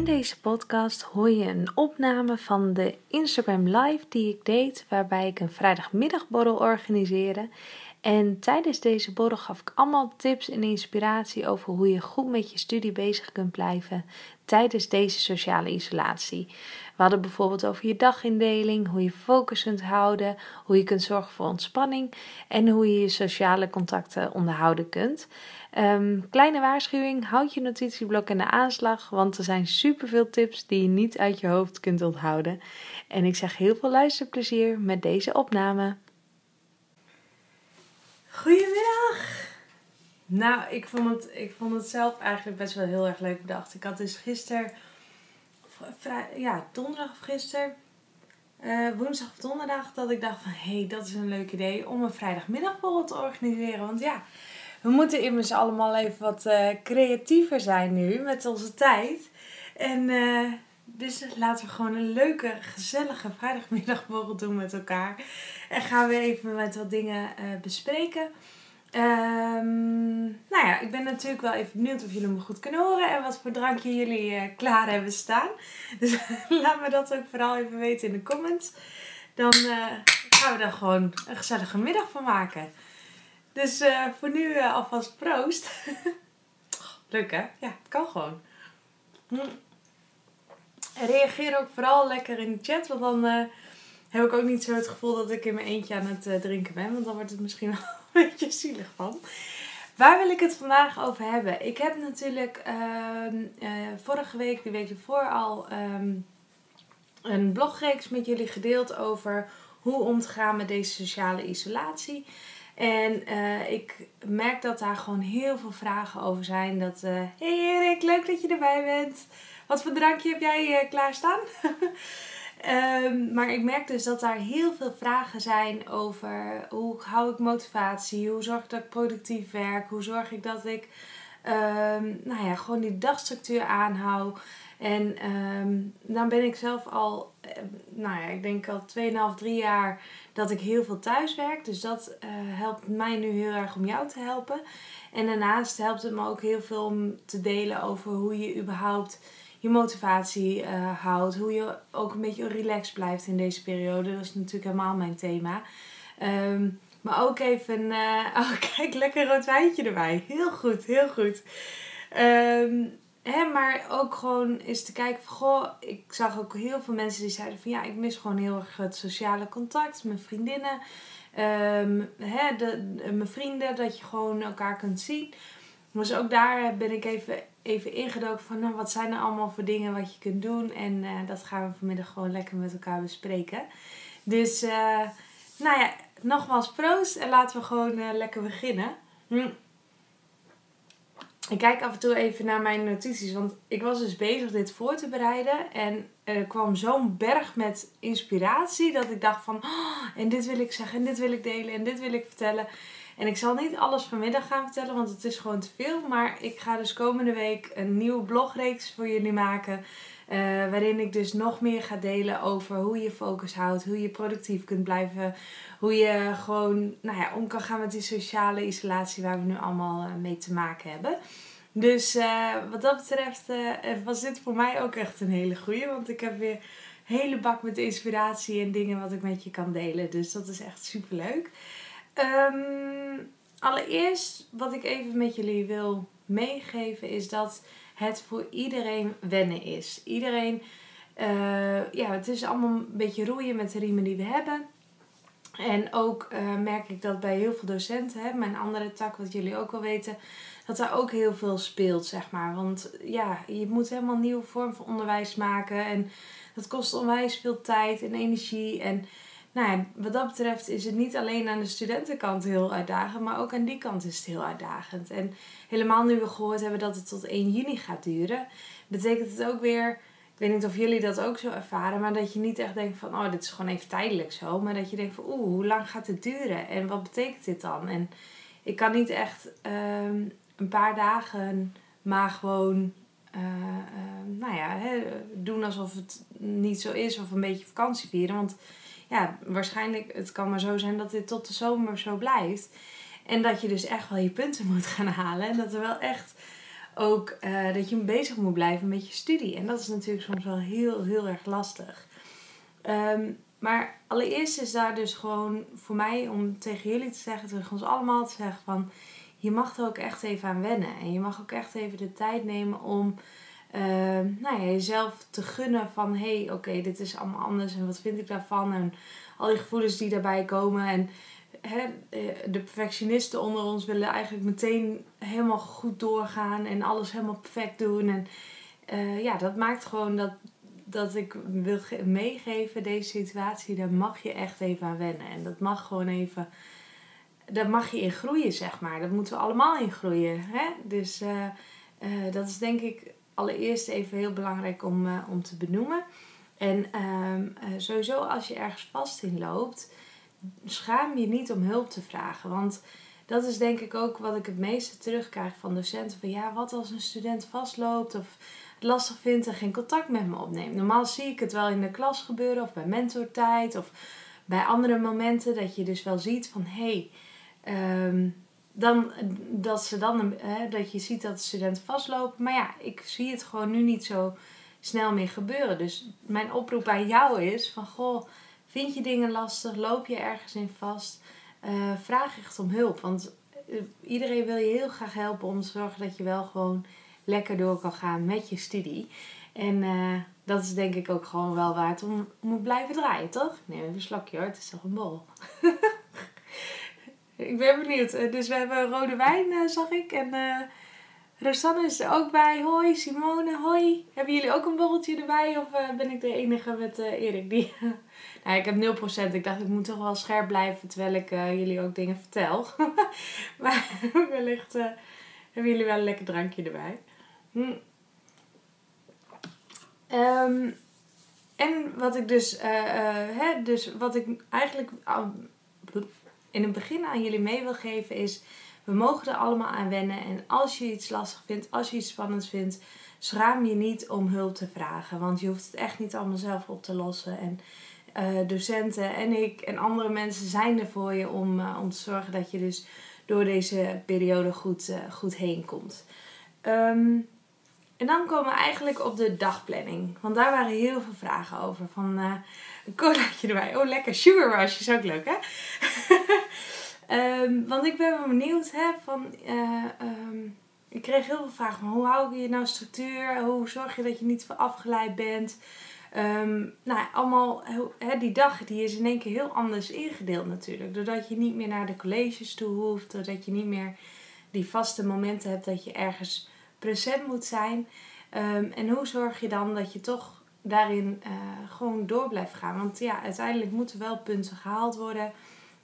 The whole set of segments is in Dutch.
In deze podcast hoor je een opname van de Instagram Live die ik deed, waarbij ik een vrijdagmiddagborrel organiseerde. En tijdens deze borrel gaf ik allemaal tips en inspiratie over hoe je goed met je studie bezig kunt blijven tijdens deze sociale isolatie. We hadden bijvoorbeeld over je dagindeling, hoe je focus kunt houden, hoe je kunt zorgen voor ontspanning en hoe je je sociale contacten onderhouden kunt. Um, kleine waarschuwing, houd je notitieblok in de aanslag, want er zijn superveel tips die je niet uit je hoofd kunt onthouden. En ik zeg heel veel luisterplezier met deze opname. Goedemiddag! Nou, ik vond, het, ik vond het zelf eigenlijk best wel heel erg leuk bedacht. Ik had dus gisteren, ja, donderdag of gisteren, uh, woensdag of donderdag, dat ik dacht van hé, hey, dat is een leuk idee om een vrijdagmiddagborrel te organiseren. Want ja, we moeten immers allemaal even wat uh, creatiever zijn nu met onze tijd. En uh, dus laten we gewoon een leuke, gezellige vrijdagmiddagborrel doen met elkaar. En gaan we even met wat dingen uh, bespreken. Um, nou ja, ik ben natuurlijk wel even benieuwd of jullie me goed kunnen horen en wat voor drankje jullie klaar hebben staan. Dus laat me dat ook vooral even weten in de comments. Dan gaan we daar gewoon een gezellige middag van maken. Dus uh, voor nu uh, alvast proost. Leuk hè? Ja, het kan gewoon. Hm. Reageer ook vooral lekker in de chat, want dan uh, heb ik ook niet zo het gevoel dat ik in mijn eentje aan het drinken ben. Want dan wordt het misschien wel een beetje zielig van. Waar wil ik het vandaag over hebben? Ik heb natuurlijk ehm, vorige week, de week ervoor al, um, een blogreeks met jullie gedeeld over hoe om te gaan met deze sociale isolatie. En uh, ik merk dat daar gewoon heel veel vragen over zijn. Dat, uh, hey Erik, leuk dat je erbij bent. Wat voor drankje heb jij uh, klaarstaan? um, maar ik merk dus dat daar heel veel vragen zijn over hoe hou ik motivatie? Hoe zorg ik dat ik productief werk? Hoe zorg ik dat ik um, nou ja, gewoon die dagstructuur aanhoud? En um, dan ben ik zelf al, nou ja, ik denk al 2,5, 3 jaar dat ik heel veel thuis werk. Dus dat uh, helpt mij nu heel erg om jou te helpen. En daarnaast helpt het me ook heel veel om te delen over hoe je überhaupt je motivatie uh, houdt. Hoe je ook een beetje relaxed blijft in deze periode. Dat is natuurlijk helemaal mijn thema. Um, maar ook even, uh, oh kijk, lekker rood wijntje erbij. Heel goed, heel goed. Um, Hè, maar ook gewoon eens te kijken van, goh, ik zag ook heel veel mensen die zeiden van, ja, ik mis gewoon heel erg het sociale contact, mijn vriendinnen, um, hè, de, mijn vrienden, dat je gewoon elkaar kunt zien. Dus ook daar ben ik even, even ingedoken van, nou, wat zijn er allemaal voor dingen wat je kunt doen? En uh, dat gaan we vanmiddag gewoon lekker met elkaar bespreken. Dus, uh, nou ja, nogmaals proost en laten we gewoon uh, lekker beginnen. Hm. Ik kijk af en toe even naar mijn notities, want ik was dus bezig dit voor te bereiden. En er kwam zo'n berg met inspiratie dat ik dacht van, oh, en dit wil ik zeggen, en dit wil ik delen, en dit wil ik vertellen. En ik zal niet alles vanmiddag gaan vertellen, want het is gewoon te veel. Maar ik ga dus komende week een nieuwe blogreeks voor jullie maken. Uh, waarin ik dus nog meer ga delen over hoe je focus houdt, hoe je productief kunt blijven, hoe je gewoon nou ja, om kan gaan met die sociale isolatie waar we nu allemaal uh, mee te maken hebben. Dus uh, wat dat betreft was dit voor mij ook echt een hele goeie, want ik heb weer een hele bak met inspiratie en dingen wat ik met je kan delen. Dus dat is echt super leuk. Um, allereerst wat ik even met jullie wil meegeven is dat het voor iedereen wennen is. Iedereen, uh, ja, het is allemaal een beetje roeien met de riemen die we hebben. En ook uh, merk ik dat bij heel veel docenten, hè, mijn andere tak, wat jullie ook wel weten, dat daar ook heel veel speelt, zeg maar. Want ja, je moet helemaal een nieuwe vorm van onderwijs maken. En dat kost onwijs veel tijd en energie. En nou ja, wat dat betreft is het niet alleen aan de studentenkant heel uitdagend, maar ook aan die kant is het heel uitdagend. En helemaal nu we gehoord hebben dat het tot 1 juni gaat duren, betekent het ook weer ik weet niet of jullie dat ook zo ervaren, maar dat je niet echt denkt van, oh, dit is gewoon even tijdelijk zo. Maar dat je denkt van, oeh, hoe lang gaat het duren? En wat betekent dit dan? En ik kan niet echt ehm, een paar dagen maar gewoon, uh, nou ja, hè, doen alsof het niet zo is of een beetje vakantie vieren. Want ja, waarschijnlijk, het kan maar zo zijn dat dit tot de zomer zo blijft. En dat je dus echt wel je punten moet gaan halen. En dat er wel echt ook uh, dat je bezig moet blijven met je studie. En dat is natuurlijk soms wel heel, heel erg lastig. Um, maar allereerst is daar dus gewoon voor mij om tegen jullie te zeggen, tegen ons allemaal te zeggen van je mag er ook echt even aan wennen. En je mag ook echt even de tijd nemen om uh, nou ja, jezelf te gunnen van hé, hey, oké, dit is allemaal anders en wat vind ik daarvan? En al die gevoelens die daarbij komen. En hè, eh, de perfectionisten onder ons willen eigenlijk meteen helemaal goed doorgaan en alles helemaal perfect doen. En uh, ja, dat maakt gewoon dat, dat ik wil meegeven, deze situatie, daar mag je echt even aan wennen. En dat mag gewoon even, daar mag je in groeien, zeg maar. Dat moeten we allemaal in groeien. Hè? Dus uh, dat is denk ik allereerst even heel belangrijk om, om te benoemen. En uh, sowieso als je ergens vast in loopt, schaam je niet om hulp te vragen. Want dat is denk ik ook wat ik het meeste terugkrijg van docenten. Van ja, wat als een student vastloopt of het lastig vindt en geen contact met me opneemt. Normaal zie ik het wel in de klas gebeuren of bij mentortijd of bij andere momenten. Dat je dus wel ziet van hé, hey, um, dan, dat, ze dan, hè, dat je ziet dat de studenten vastlopen. Maar ja, ik zie het gewoon nu niet zo snel meer gebeuren. Dus mijn oproep aan jou is van goh, vind je dingen lastig? Loop je ergens in vast? Uh, vraag echt om hulp. Want eh, iedereen wil je heel graag helpen om te zorgen dat je wel gewoon lekker door kan gaan met je studie. En uh, dat is denk ik ook gewoon wel waard om moet blijven draaien, toch? neem even een slokje hoor, het is toch een bol. ik ben benieuwd. Dus we hebben rode wijn, zag ik. En Rosanne is er ook bij. Hoi, Simone, hoi. Hebben jullie ook een borreltje erbij? Of ben ik de enige met Erik? Die... nou, ik heb 0%. Ik dacht, ik moet toch wel scherp blijven terwijl ik jullie ook dingen vertel. maar wellicht hebben jullie wel een lekker drankje erbij. Hm. Um, en wat ik dus, hè, dus wat ik eigenlijk in het begin aan jullie mee wil geven is we mogen er allemaal aan wennen. En als je iets lastig vindt, als je iets spannends vindt, schraam je niet om hulp te vragen. Want je hoeft het echt niet allemaal zelf op te lossen. En uh, docenten en ik en andere mensen zijn er voor je om, uh, te zorgen dat je dus door deze periode goed, uh, goed heen komt. Um, en dan komen we eigenlijk op de dagplanning. Want daar waren heel veel vragen over. Van een colaatje erbij. Oh, lekker. Sugar rush is ook leuk, hè? Um, want ik ben wel benieuwd, hè, van, uh, um, ik kreeg heel veel vragen van hoe hou je nou structuur? Hoe zorg je dat je niet afgeleid bent? Um, nou, allemaal, hè, die dag die is in één keer heel anders ingedeeld natuurlijk. Doordat je niet meer naar de colleges toe hoeft, doordat je niet meer die vaste momenten hebt dat je ergens present moet zijn. en hoe zorg je dan dat je toch daarin uh, gewoon door blijft gaan? Want ja, uiteindelijk moeten wel punten gehaald worden.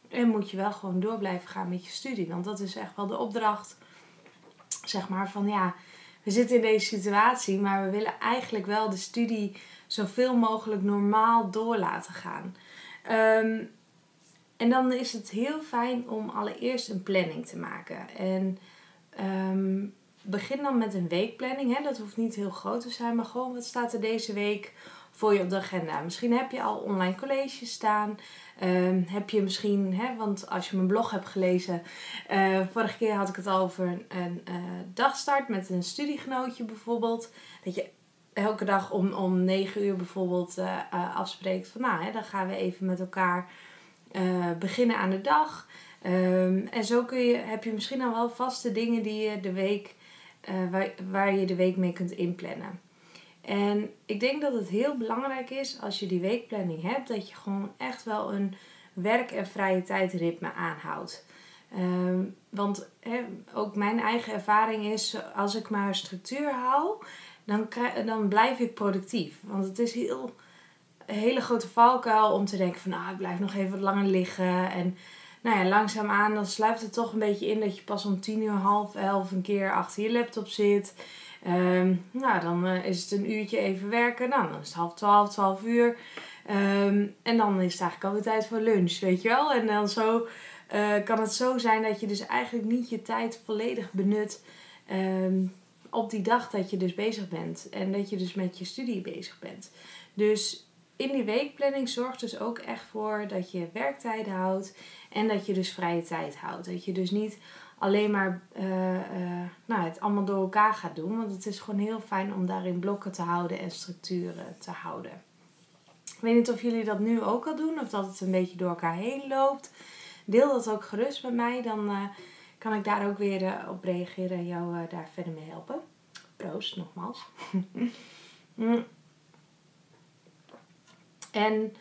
En moet je wel gewoon door blijven gaan met je studie. Want dat is echt wel de opdracht. Zeg maar van ja, we zitten in deze situatie, maar we willen eigenlijk wel de studie zoveel mogelijk normaal door laten gaan. Ehm, en dan is het heel fijn om allereerst een planning te maken. En um, begin dan met een weekplanning. Hè? Dat hoeft niet heel groot te zijn, maar gewoon wat staat er deze week voor je op de agenda. Misschien heb je al online colleges staan. Um, heb je misschien, hè, want als je mijn blog hebt gelezen, uh, vorige keer had ik het over een uh, dagstart met een studiegenootje bijvoorbeeld. Dat je elke dag om, om 9 uur bijvoorbeeld uh, afspreekt van nou, hè, dan gaan we even met elkaar beginnen aan de dag. Um, en zo kun je, heb je misschien al wel vaste dingen die je de week, waar, waar je de week mee kunt inplannen. En ik denk dat het heel belangrijk is als je die weekplanning hebt, dat je gewoon echt wel een werk- en vrije tijdritme aanhoudt. Um, want ook mijn eigen ervaring is, als ik maar structuur hou, dan, dan blijf ik productief. Want het is heel, een hele grote valkuil om te denken van, nou, ik blijf nog even wat langer liggen. En nou ja, langzaamaan dan sluipt het toch een beetje in dat je pas om tien uur, half elf een keer achter je laptop zit. Ehm, nou, dan eh, is het een uurtje even werken. Nou, dan is het half twaalf, twaalf uur. Ehm, en dan is het eigenlijk alweer tijd voor lunch, weet je wel. En dan zo eh, kan het zo zijn dat je dus eigenlijk niet je tijd volledig benut ehm, op die dag dat je dus bezig bent. En dat je dus met je studie bezig bent. Dus in die weekplanning zorgt dus ook echt voor dat je werktijden houdt. En dat je dus vrije tijd houdt. Dat je dus niet alleen maar uh, nou, het allemaal door elkaar gaat doen. Want het is gewoon heel fijn om daarin blokken te houden en structuren te houden. Ik weet niet of jullie dat nu ook al doen of dat het een beetje door elkaar heen loopt. Deel dat ook gerust met mij, dan uh, kan ik daar ook weer op reageren en jou daar verder mee helpen. Proost, nogmaals. Mm. En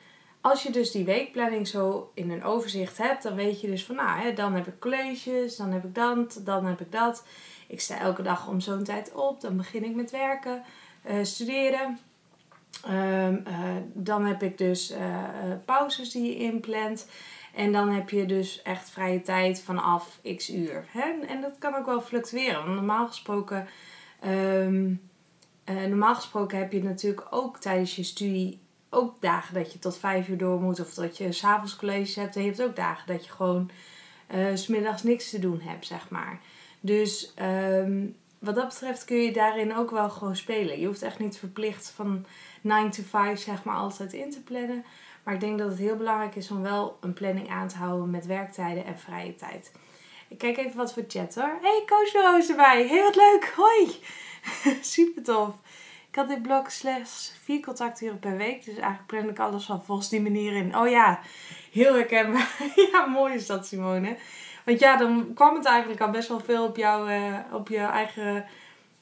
als je dus die weekplanning zo in een overzicht hebt, dan weet je dus van, nou, hè, dan heb ik colleges, dan heb ik dat, dan heb ik dat. Ik sta elke dag om zo'n tijd op, dan begin ik met werken, uh, studeren. Um, uh, dan heb ik dus uh, pauzes die je inplant. En dan heb je dus echt vrije tijd vanaf x uur. Hè? En dat kan ook wel fluctueren. Want normaal gesproken, um, normaal gesproken heb je natuurlijk ook tijdens je studie ook dagen dat je tot vijf uur door moet. Of dat je s'avonds college hebt. En je hebt ook dagen dat je gewoon uh, smiddags niks te doen hebt, zeg maar. Dus um, wat dat betreft kun je daarin ook wel gewoon spelen. Je hoeft echt niet verplicht van 9 to 5 zeg maar altijd in te plannen. Maar ik denk dat het heel belangrijk is om wel een planning aan te houden met werktijden en vrije tijd. Ik kijk even wat voor chat hoor. Hey, Roos erbij. Heel wat leuk. Hoi. Super tof. Ik had dit blok slechts vier contacturen per week. Dus eigenlijk plan ik alles van volgens die manier in. Oh ja, heel herkenbaar. ja, mooi is dat Simone. Want ja, dan kwam het eigenlijk al best wel veel op, jou, uh, op jouw eigen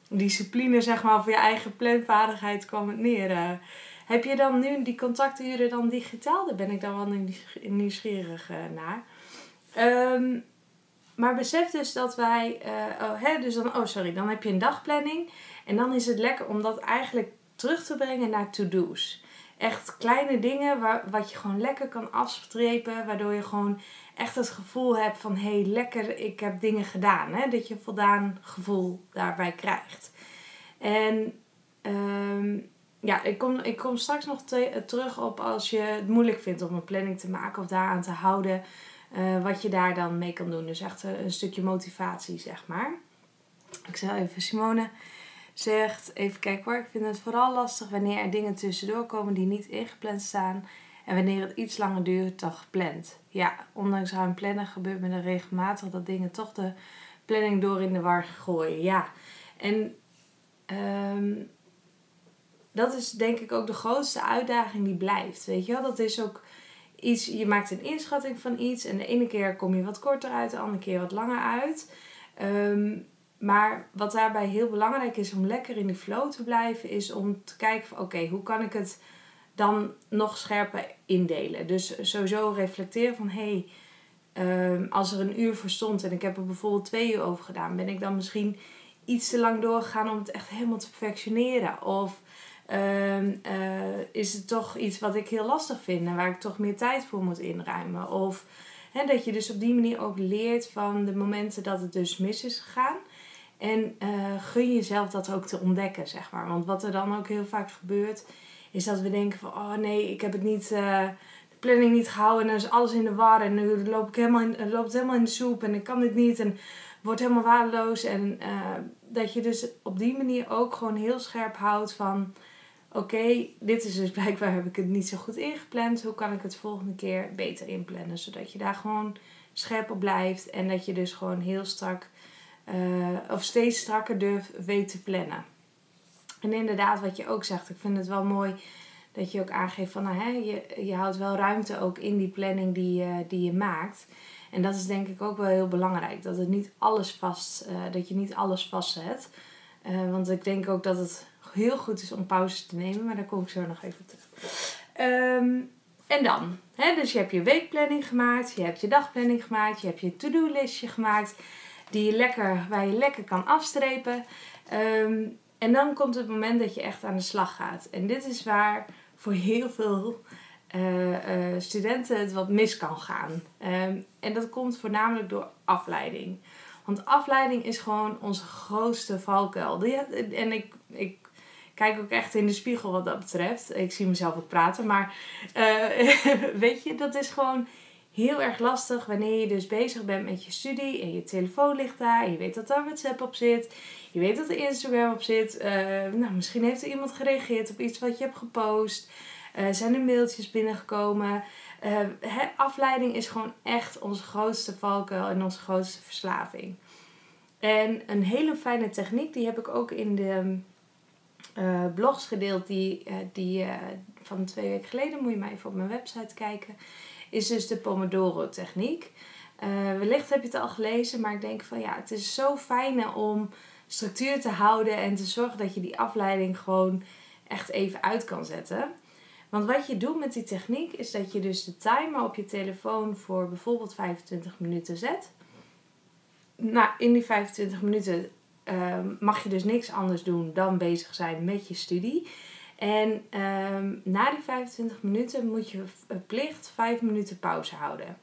discipline, zeg maar. Of je eigen planvaardigheid kwam het neer. Uh. Heb je dan nu die contacturen dan digitaal? Daar ben ik dan wel nieuwsgierig uh, naar. Um, maar besef dus dat wij, oh, hè, dus dan, oh sorry, dan heb je een dagplanning. En dan is het lekker om dat eigenlijk terug te brengen naar to-do's. Echt kleine dingen waar, wat je gewoon lekker kan afstrepen. Waardoor je gewoon echt het gevoel hebt van hé, hey, lekker, ik heb dingen gedaan. Hè? Dat je voldaan gevoel daarbij krijgt. En um, ja, ik kom, ik kom straks nog te, terug op als je het moeilijk vindt om een planning te maken of daaraan te houden. Uh, wat je daar dan mee kan doen. Dus echt een, een stukje motivatie, zeg maar. Ik zal even Simone zegt, even kijken hoor, ik vind het vooral lastig wanneer er dingen tussendoor komen die niet ingepland staan en wanneer het iets langer duurt dan gepland. Ja, ondanks ruim plannen gebeurt me er regelmatig dat dingen toch de planning door in de war gooien. Ja, en um, dat is denk ik ook de grootste uitdaging die blijft. Weet je wel, dat is ook iets, je maakt een inschatting van iets en de ene keer kom je wat korter uit, de andere keer wat langer uit. Um, maar wat daarbij heel belangrijk is om lekker in die flow te blijven, is om te kijken van oké, hoe kan ik het dan nog scherper indelen? Dus sowieso reflecteren van hé, hey, um, als er een uur voor stond en ik heb er bijvoorbeeld twee uur over gedaan, ben ik dan misschien iets te lang doorgegaan om het echt helemaal te perfectioneren? Of um, uh, is het toch iets wat ik heel lastig vind en waar ik toch meer tijd voor moet inruimen? Of hè, dat je dus op die manier ook leert van de momenten dat het dus mis is gegaan. En uh, gun jezelf dat ook te ontdekken, zeg maar. Want wat er dan ook heel vaak gebeurt, is dat we denken van... Oh nee, ik heb het niet, uh, de planning niet gehouden en dan is alles in de war. En nu loop ik helemaal in, loopt het helemaal in de soep en ik kan dit niet. En wordt helemaal waardeloos. En uh, dat je dus op die manier ook gewoon heel scherp houdt van... Oké, dit is dus blijkbaar heb ik het niet zo goed ingepland. Hoe kan ik het volgende keer beter inplannen? Zodat je daar gewoon scherp op blijft. En dat je dus gewoon heel strak of steeds strakker durft weet te plannen. En inderdaad, wat je ook zegt, ik vind het wel mooi dat je ook aangeeft van nou, hè, je, je houdt wel ruimte ook in die planning die, die je maakt. En dat is denk ik ook wel heel belangrijk. Dat, het niet alles vast, uh, dat je niet alles vastzet. Uh, want ik denk ook dat het heel goed is om pauzes te nemen. Maar daar kom ik zo nog even terug. Um, en dan, hè, dus je hebt je weekplanning gemaakt. Je hebt je dagplanning gemaakt. Je hebt je to-do-listje gemaakt die je lekker, waar je lekker kan afstrepen. Um, en dan komt het moment dat je echt aan de slag gaat. En dit is waar voor heel veel uh, uh, studenten het wat mis kan gaan. Um, en dat komt voornamelijk door afleiding. Want afleiding is gewoon onze grootste valkuil. En ik, ik kijk ook echt in de spiegel wat dat betreft. Ik zie mezelf ook praten, maar uh, weet je, dat is gewoon heel erg lastig wanneer je dus bezig bent met je studie en je telefoon ligt daar je weet dat daar WhatsApp op zit, je weet dat er Instagram op zit. Uh, nou, misschien heeft er iemand gereageerd op iets wat je hebt gepost. Uh, zijn er mailtjes binnengekomen? Uh, afleiding is gewoon echt onze grootste valkuil en onze grootste verslaving. En een hele fijne techniek, die heb ik ook in de blogs gedeeld, die, die van twee weken geleden, moet je maar even op mijn website kijken is dus de Pomodoro-techniek. Uh, wellicht heb je het al gelezen, maar ik denk van ja, het is zo fijn om structuur te houden en te zorgen dat je die afleiding gewoon echt even uit kan zetten. Want wat je doet met die techniek is dat je dus de timer op je telefoon voor bijvoorbeeld 25 minuten zet. Nou, in die 25 minuten uh, mag je dus niks anders doen dan bezig zijn met je studie. En um, na die 25 minuten moet je verplicht 5 minuten pauze houden.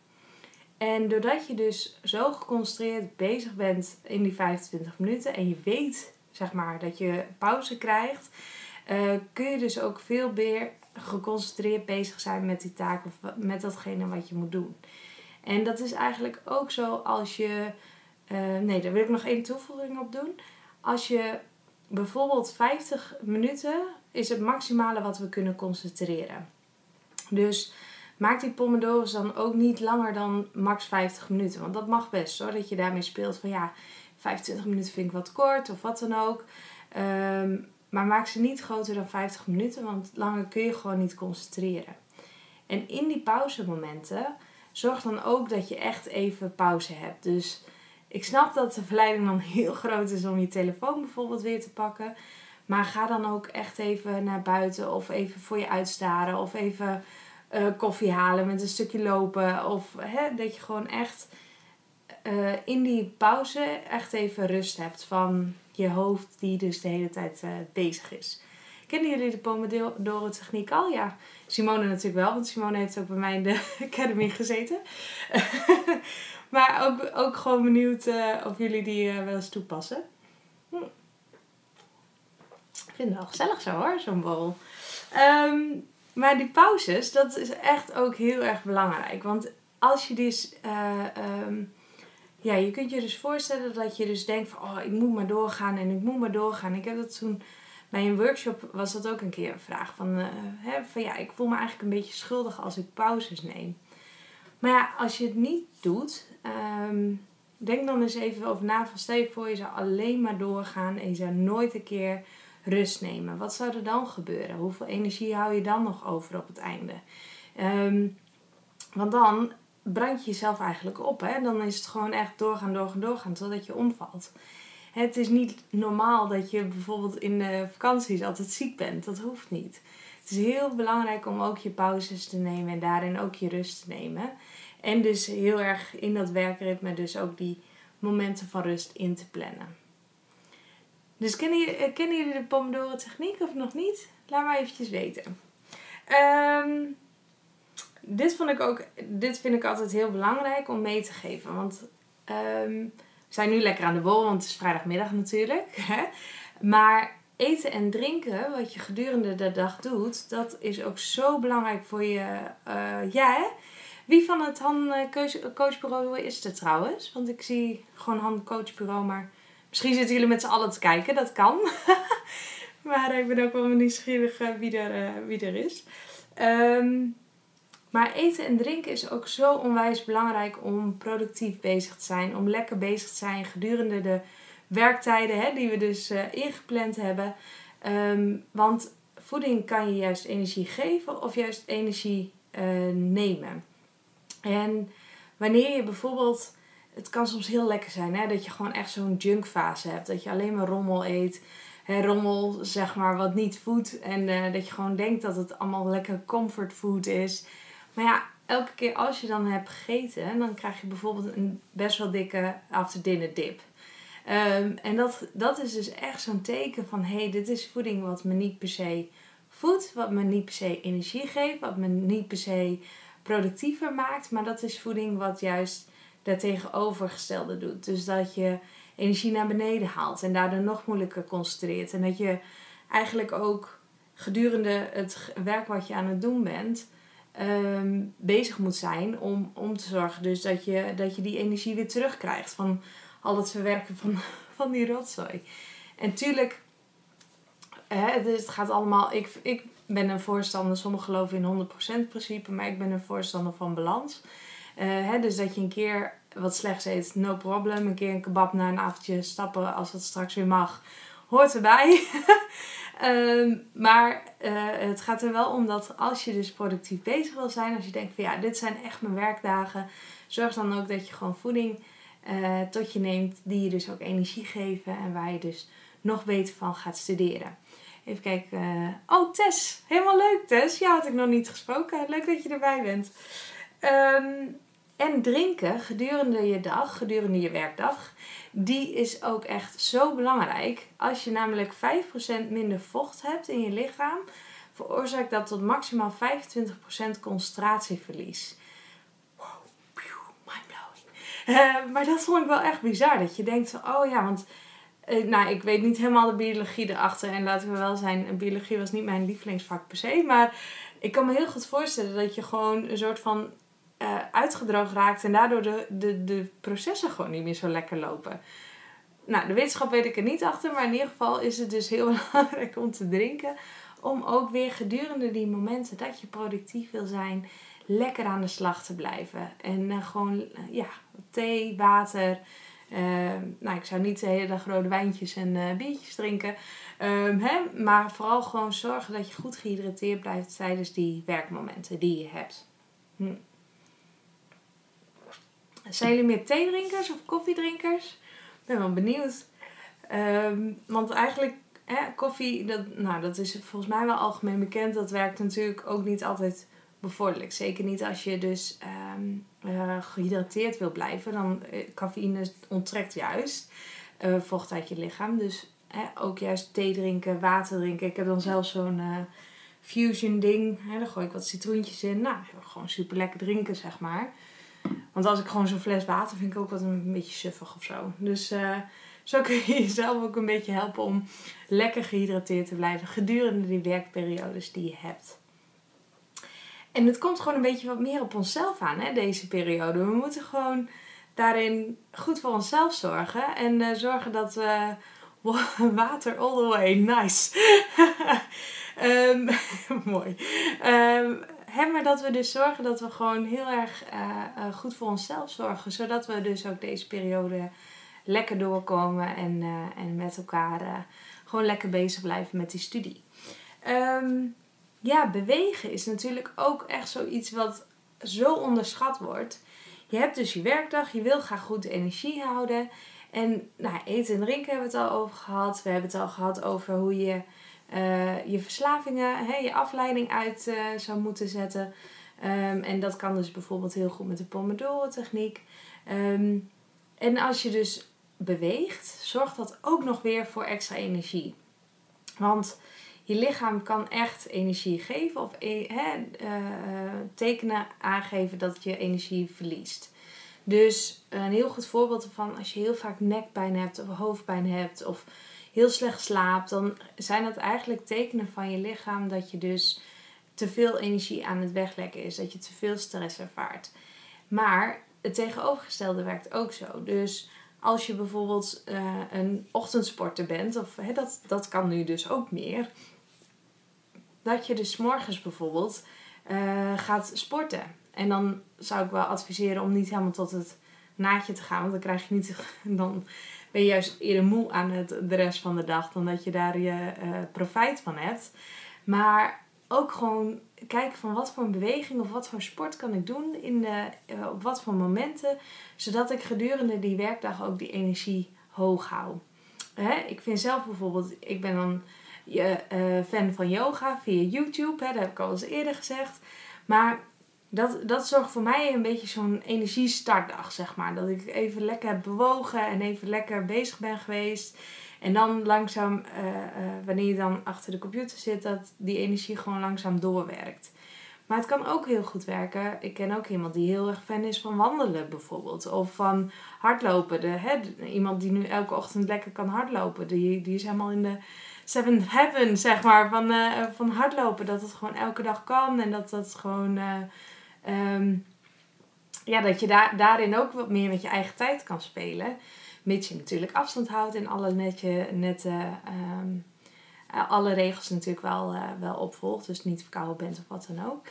En doordat je dus zo geconcentreerd bezig bent in die 25 minuten en je weet zeg maar dat je pauze krijgt, uh, kun je dus ook veel meer geconcentreerd bezig zijn met die taak of met datgene wat je moet doen. En dat is eigenlijk ook zo als je. Uh, nee, daar wil ik nog één toevoeging op doen. Als je bijvoorbeeld 50 minuten is het maximale wat we kunnen concentreren. Dus maak die pomodoro's dan ook niet langer dan max 50 minuten. Want dat mag best hoor, dat je daarmee speelt van ja, 25 minuten vind ik wat kort of wat dan ook. Ehm, maar maak ze niet groter dan 50 minuten, want langer kun je gewoon niet concentreren. En in die pauzemomenten zorg dan ook dat je echt even pauze hebt. Dus ik snap dat de verleiding dan heel groot is om je telefoon bijvoorbeeld weer te pakken. Maar ga dan ook echt even naar buiten of even voor je uitstaren of even uh, koffie halen met een stukje lopen. Of hè, dat je gewoon echt uh, in die pauze echt even rust hebt van je hoofd die dus de hele tijd uh, bezig is. Kennen jullie de Pomodoro techniek al? Ja, Simone natuurlijk wel, want Simone heeft ook bij mij in de academy gezeten. maar ook, ook gewoon benieuwd of jullie die wel eens toepassen. Vind het gezellig zo hoor, zo'n bol. Ehm, maar die pauzes, dat is echt ook heel erg belangrijk. Want als je dus... Uh, um, ja, je kunt je dus voorstellen dat je dus denkt van... Oh, ik moet maar doorgaan en ik moet maar doorgaan. Ik heb dat toen... Bij een workshop was dat ook een keer een vraag. Van, uh, hè, van ja, ik voel me eigenlijk een beetje schuldig als ik pauzes neem. Maar ja, als je het niet doet... Um, denk dan eens even over na. Van stel voor, je zou alleen maar doorgaan en je zou nooit een keer rust nemen. Wat zou er dan gebeuren? Hoeveel energie hou je dan nog over op het einde? Ehm, want dan brand je jezelf eigenlijk op. Hè? Dan is het gewoon echt doorgaan, doorgaan, doorgaan totdat je omvalt. Het is niet normaal dat je bijvoorbeeld in de vakanties altijd ziek bent. Dat hoeft niet. Het is heel belangrijk om ook je pauzes te nemen en daarin ook je rust te nemen. En dus heel erg in dat werkritme dus ook die momenten van rust in te plannen. Dus kennen jullie, eh, kennen jullie de Pomodoro techniek of nog niet? Laat maar eventjes weten. Um, dit, vond ik ook, dit vind ik altijd heel belangrijk om mee te geven. Want um, we zijn nu lekker aan de bol, want het is vrijdagmiddag natuurlijk. Hè? Maar eten en drinken, wat je gedurende de dag doet, dat is ook zo belangrijk voor je. Uh, ja, hè? Wie van het Han Coachbureau is het trouwens? Want ik zie gewoon Han Coachbureau, maar Misschien zitten jullie met z'n allen te kijken, dat kan. maar ik ben ook wel nieuwsgierig uh, wie, er, uh, wie er is. Um, maar eten en drinken is ook zo onwijs belangrijk om productief bezig te zijn. Om lekker bezig te zijn gedurende de werktijden hè, die we dus uh, ingepland hebben. Um, want voeding kan je juist energie geven of juist energie nemen. En wanneer je bijvoorbeeld het kan soms heel lekker zijn hè? dat je gewoon echt zo'n junkfase hebt. Dat je alleen maar rommel eet. Hè, rommel, zeg maar, wat niet voedt. En uh, dat je gewoon denkt dat het allemaal lekker comfortfood is. Maar ja, elke keer als je dan hebt gegeten, dan krijg je bijvoorbeeld een best wel dikke after dinner dip. Um, en dat, dat is dus echt zo'n teken van: hé, hey, dit is voeding wat me niet per se voedt, wat me niet per se energie geeft, wat me niet per se productiever maakt, maar dat is voeding wat juist tegenovergestelde doet. Dus dat je energie naar beneden haalt en daardoor nog moeilijker concentreert. En dat je eigenlijk ook gedurende het werk wat je aan het doen bent, ehm, bezig moet zijn om, om te zorgen dus dat je, dat je die energie weer terugkrijgt van al het verwerken van, van die rotzooi. En tuurlijk, hè, het gaat allemaal. Ik, ik ben een voorstander, sommigen geloven in 100% principe, maar ik ben een voorstander van balans. Uh, hè, dus dat je een keer wat slechts eet, no problem. Een keer een kebab na een avondje stappen als het straks weer mag, hoort erbij. Ehm, maar uh, het gaat er wel om dat als je dus productief bezig wil zijn, als je denkt van ja, dit zijn echt mijn werkdagen, zorg dan ook dat je gewoon voeding uh, tot je neemt die je dus ook energie geven en waar je dus nog beter van gaat studeren. Even kijken. Oh, Tess. Helemaal leuk, Tess. Ja, had ik nog niet gesproken. Leuk dat je erbij bent. Um, en drinken gedurende je dag, gedurende je werkdag, die is ook echt zo belangrijk. Als je namelijk 5% minder vocht hebt in je lichaam, veroorzaakt dat tot maximaal 25% concentratieverlies. Wow, mindblowing. Uh, maar dat vond ik wel echt bizar. Dat je denkt van, oh ja, want uh, nou, ik weet niet helemaal de biologie erachter. En laten we wel zijn, biologie was niet mijn lievelingsvak per se. Maar ik kan me heel goed voorstellen dat je gewoon een soort van uh, uitgedroogd raakt en daardoor de, de, de processen gewoon niet meer zo lekker lopen. Nou, de wetenschap weet ik er niet achter, maar in ieder geval is het dus heel belangrijk om te drinken. Om ook weer gedurende die momenten dat je productief wil zijn, lekker aan de slag te blijven. En uh, gewoon, uh, ja, thee, water. nou, ik zou niet de hele dag rode wijntjes en biertjes drinken. Um, hè, maar vooral gewoon zorgen dat je goed gehydrateerd blijft tijdens die werkmomenten die je hebt. Hm. Zijn jullie meer theedrinkers of koffiedrinkers? Ik ben wel benieuwd. Um, want eigenlijk, hè, koffie, dat, nou, dat is volgens mij wel algemeen bekend. Dat werkt natuurlijk ook niet altijd bevorderlijk. Zeker niet als je dus um, uh, gehydrateerd wil blijven. Dan uh, cafeïne onttrekt juist uh, vocht uit je lichaam. Dus ook juist thee drinken, water drinken. Ik heb dan zelfs zo'n fusion ding. Hè, daar gooi ik wat citroentjes in. Nou, gewoon super lekker drinken, zeg maar. Want als ik gewoon zo'n fles water vind ik ook wat een beetje suffig of zo. Dus uh, zo kun je jezelf ook een beetje helpen om lekker gehydrateerd te blijven gedurende die werkperiodes die je hebt. En het komt gewoon een beetje wat meer op onszelf aan, hè, deze periode. We moeten gewoon daarin goed voor onszelf zorgen. En uh, zorgen dat we water all the way, nice. um, mooi. Um, hè, maar dat we dus zorgen dat we gewoon heel erg uh, uh, goed voor onszelf zorgen. Zodat we dus ook deze periode lekker doorkomen en, uh, en met elkaar gewoon lekker bezig blijven met die studie. Um, ja, bewegen is natuurlijk ook echt zoiets wat zo onderschat wordt. Je hebt dus je werkdag, je wil graag goed energie houden. En nou, eten en drinken hebben we het al over gehad. We hebben het al gehad over hoe je uh, je verslavingen, hè, je afleiding uit uh, zou moeten zetten. Um, en dat kan dus bijvoorbeeld heel goed met de Pomodoro-techniek. Um, en als je dus beweegt, zorgt dat ook nog weer voor extra energie. Want je lichaam kan echt energie geven of e uh, tekenen aangeven dat je energie verliest. Dus een heel goed voorbeeld ervan, als je heel vaak nekpijn hebt of hoofdpijn hebt of heel slecht slaapt, dan zijn dat eigenlijk tekenen van je lichaam dat je dus te veel energie aan het weglekken is, dat je te veel stress ervaart. Maar het tegenovergestelde werkt ook zo. Dus als je bijvoorbeeld uh, een ochtendsporter bent, of hè, dat, dat kan nu dus ook meer, dat je dus morgens bijvoorbeeld uh, gaat sporten. En dan zou ik wel adviseren om niet helemaal tot het naadje te gaan, want dan krijg je niet, dan ben je juist eerder moe aan het, de rest van de dag dan dat je daar je uh, profijt van hebt. Maar ook gewoon kijken van wat voor een beweging of wat voor sport kan ik doen in de, uh, op wat voor momenten, zodat ik gedurende die werkdag ook die energie hoog hou. Hè? Ik vind zelf bijvoorbeeld, ik ben dan uh, fan van yoga via YouTube, hè? dat heb ik al eens eerder gezegd. Maar dat, dat zorgt voor mij een beetje zo'n energiestartdag, zeg maar. Dat ik even lekker heb bewogen en even lekker bezig ben geweest. En dan langzaam, uh, uh, wanneer je dan achter de computer zit, dat die energie gewoon langzaam doorwerkt. Maar het kan ook heel goed werken. Ik ken ook iemand die heel erg fan is van wandelen bijvoorbeeld. Of van hardlopen. De, hè, iemand die nu elke ochtend lekker kan hardlopen. Die, die is helemaal in de seventh heaven, zeg maar, van, uh, van hardlopen. Dat het gewoon elke dag kan. En dat dat gewoon... Um, ja, dat je daar, daarin ook wat meer met je eigen tijd kan spelen. Mits je natuurlijk afstand houdt en alle netje, nette, um, alle regels natuurlijk wel, uh, wel opvolgt. Dus niet verkouden bent of wat dan ook.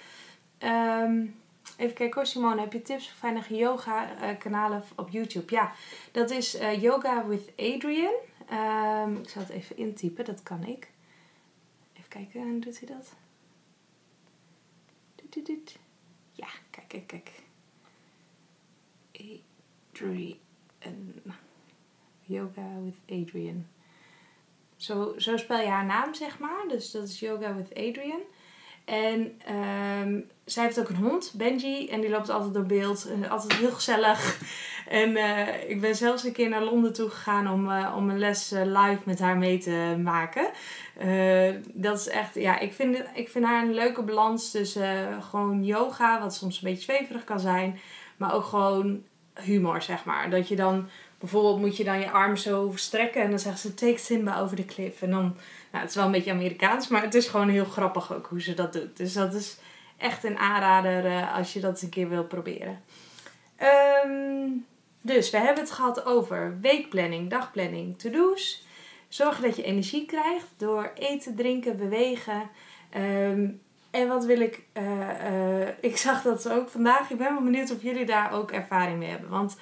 Um, even kijken hoor, Simone. Heb je tips voor veilige yoga uh, kanalen op YouTube? Ja, dat is Yoga with Adrian. Um, ik zal het even intypen, dat kan ik. Even kijken, doet hij dat? Ja, kijk, kijk, kijk. Adrian. Yoga with Adrian. Zo, zo spel je haar naam, zeg maar. Dus dat is Yoga with Adrian. En um, zij heeft ook een hond, Benji. En die loopt altijd door beeld. altijd heel gezellig. En uh, ik ben zelfs een keer naar Londen toe gegaan om, uh, om een les uh, live met haar mee te maken. dat is echt, ja, ik vind, ik vind haar een leuke balans tussen gewoon yoga, wat soms een beetje zweverig kan zijn. Maar ook gewoon humor, zeg maar. Dat je dan bijvoorbeeld moet je dan je arm zo verstrekken en dan zeggen ze take Simba over de cliff. En dan, nou het is wel een beetje Amerikaans, maar het is gewoon heel grappig ook hoe ze dat doet. Dus dat is echt een aanrader als je dat eens een keer wil proberen. Um, dus we hebben het gehad over weekplanning, dagplanning, to-do's. Zorgen dat je energie krijgt door eten, drinken, bewegen. Um, en wat wil ik. Uh, uh, ik zag dat ook vandaag. Ik ben wel benieuwd of jullie daar ook ervaring mee hebben. Want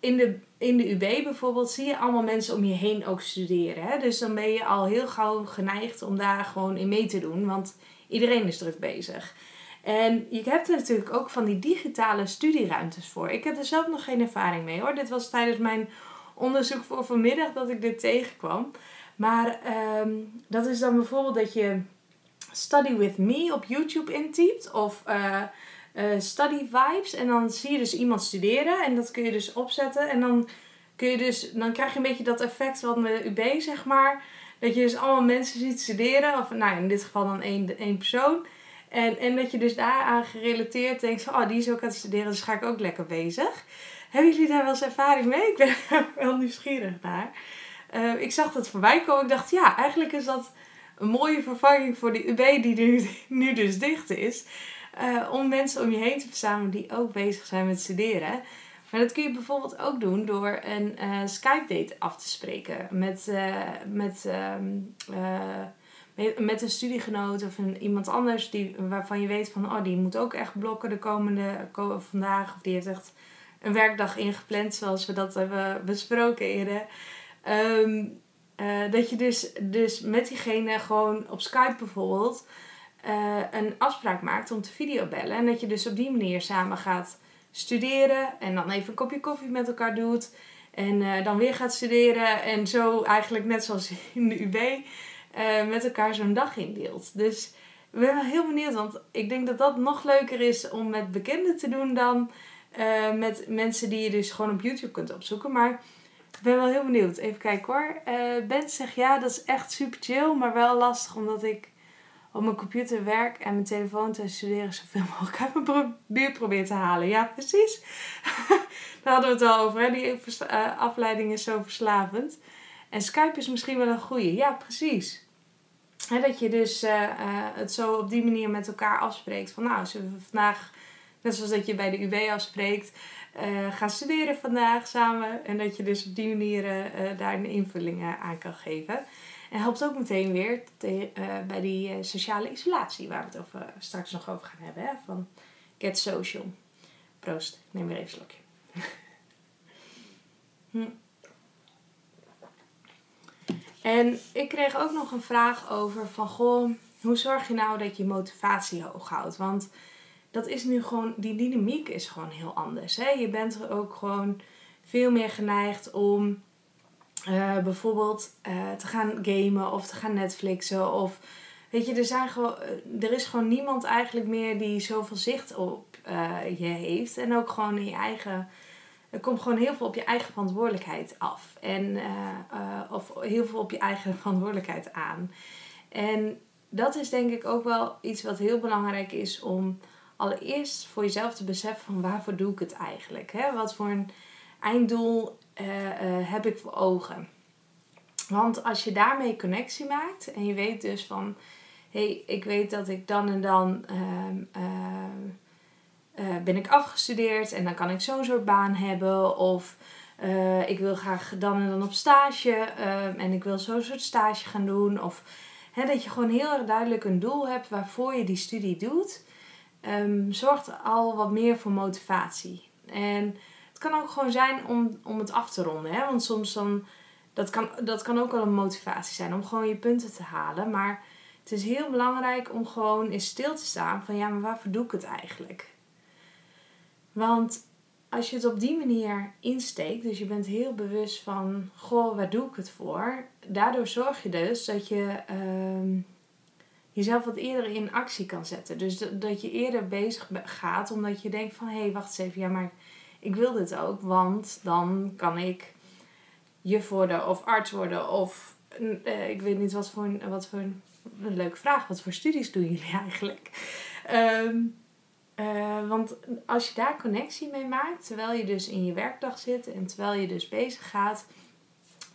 in de, in de UB bijvoorbeeld zie je allemaal mensen om je heen ook studeren. Hè? Dus dan ben je al heel gauw geneigd om daar gewoon in mee te doen. Want iedereen is druk bezig. En je hebt er natuurlijk ook van die digitale studieruimtes voor. Ik heb er zelf nog geen ervaring mee hoor. Dit was tijdens mijn onderzoek voor vanmiddag dat ik dit tegenkwam. Maar um, dat is dan bijvoorbeeld dat je Study with Me op YouTube intypt. Of uh, uh, Study Vibes. En dan zie je dus iemand studeren. En dat kun je dus opzetten. En dan, kun je dus, dan krijg je een beetje dat effect van de UB, zeg maar. Dat je dus allemaal mensen ziet studeren. Of nou, in dit geval dan één, één persoon. En, en dat je dus daaraan gerelateerd denkt, oh die is ook aan het studeren, dus ga ik ook lekker bezig. Hebben jullie daar wel eens ervaring mee? Ik ben wel nieuwsgierig naar. Uh, ik zag dat voorbij komen. Ik dacht, ja, eigenlijk is dat een mooie vervanging voor de UB die nu, nu dus dicht is. Uh, om mensen om je heen te verzamelen die ook bezig zijn met studeren. Maar dat kun je bijvoorbeeld ook doen door een uh, Skype-date af te spreken met, met um, met een studiegenoot of een, iemand anders die, waarvan je weet van oh, die moet ook echt blokken de komende vandaag. Of die heeft echt een werkdag ingepland zoals we dat hebben besproken eerder. Um, uh, dat je dus, dus met diegene gewoon op Skype bijvoorbeeld uh, een afspraak maakt om te videobellen. En dat je dus op die manier samen gaat studeren en dan even een kopje koffie met elkaar doet. En uh, dan weer gaat studeren en zo eigenlijk net zoals in de UB uh, met elkaar zo'n dag indeelt. Dus ik ben wel heel benieuwd, want ik denk dat dat nog leuker is om met bekenden te doen dan uh, met mensen die je dus gewoon op YouTube kunt opzoeken. Maar ik ben wel heel benieuwd. Even kijken hoor. Uh, ben zegt ja, dat is echt super chill, maar wel lastig omdat ik op mijn computer werk en mijn telefoon te studeren zoveel mogelijk uit mijn buurt probeer te halen. Ja, precies. Daar hadden we het al over. Hè? Die afleiding is zo verslavend. En Skype is misschien wel een goede. Ja, precies. Dat je dus uh, uh, het zo op die manier met elkaar afspreekt. Van nou, zullen we vandaag, net zoals dat je bij de UB afspreekt, uh, gaan studeren vandaag samen. En dat je dus op die manier daar een invulling aan kan geven. En helpt ook meteen weer bij die sociale isolatie, waar we het over, straks nog over gaan hebben. Hè? Van Get Social. Proost, ik neem weer even een slokje. hm. En ik kreeg ook nog een vraag over van goh, hoe zorg je nou dat je motivatie hoog houdt? Want dat is nu gewoon, die dynamiek is gewoon heel anders. Hè? Je bent er ook gewoon veel meer geneigd om uh, bijvoorbeeld uh, te gaan gamen of te gaan Netflixen. Of weet je, er, zijn gewoon, eh, er is gewoon niemand eigenlijk meer die zoveel zicht op je heeft. En ook gewoon in je eigen er komt gewoon heel veel op je eigen verantwoordelijkheid af. En, uh, uh, of heel veel op je eigen verantwoordelijkheid aan. En dat is denk ik ook wel iets wat heel belangrijk is om allereerst voor jezelf te beseffen van waarvoor doe ik het eigenlijk? Hè? Wat voor een einddoel eh, eh, heb ik voor ogen? Want als je daarmee connectie maakt en je weet dus van, hé, hey, ik weet dat ik dan en dan ehm, ehm, eh, ben ik afgestudeerd en dan kan ik zo'n soort baan hebben of ik wil graag dan en dan op stage ehm, en ik wil zo'n soort stage gaan doen of hè, dat je gewoon heel erg duidelijk een doel hebt waarvoor je die studie doet um, zorgt al wat meer voor motivatie. En het kan ook gewoon zijn om, om het af te ronden. Hè? Want soms dan, dat kan, dat kan ook wel een motivatie zijn om gewoon je punten te halen. Maar het is heel belangrijk om gewoon in stil te staan van ja, maar waarvoor doe ik het eigenlijk? Want als je het op die manier insteekt, dus je bent heel bewust van, goh, waar doe ik het voor? Daardoor zorg je dus dat je ehm, jezelf wat eerder in actie kan zetten. Dus dat je eerder bezig gaat omdat je denkt van hé, hey, wacht eens even, ja, maar ik wil dit ook, want dan kan ik juf worden of arts worden of uh, ik weet niet wat voor, wat voor een, een leuke vraag, wat voor studies doen jullie eigenlijk? Um, uh, want als je daar connectie mee maakt, terwijl je dus in je werkdag zit en terwijl je dus bezig gaat,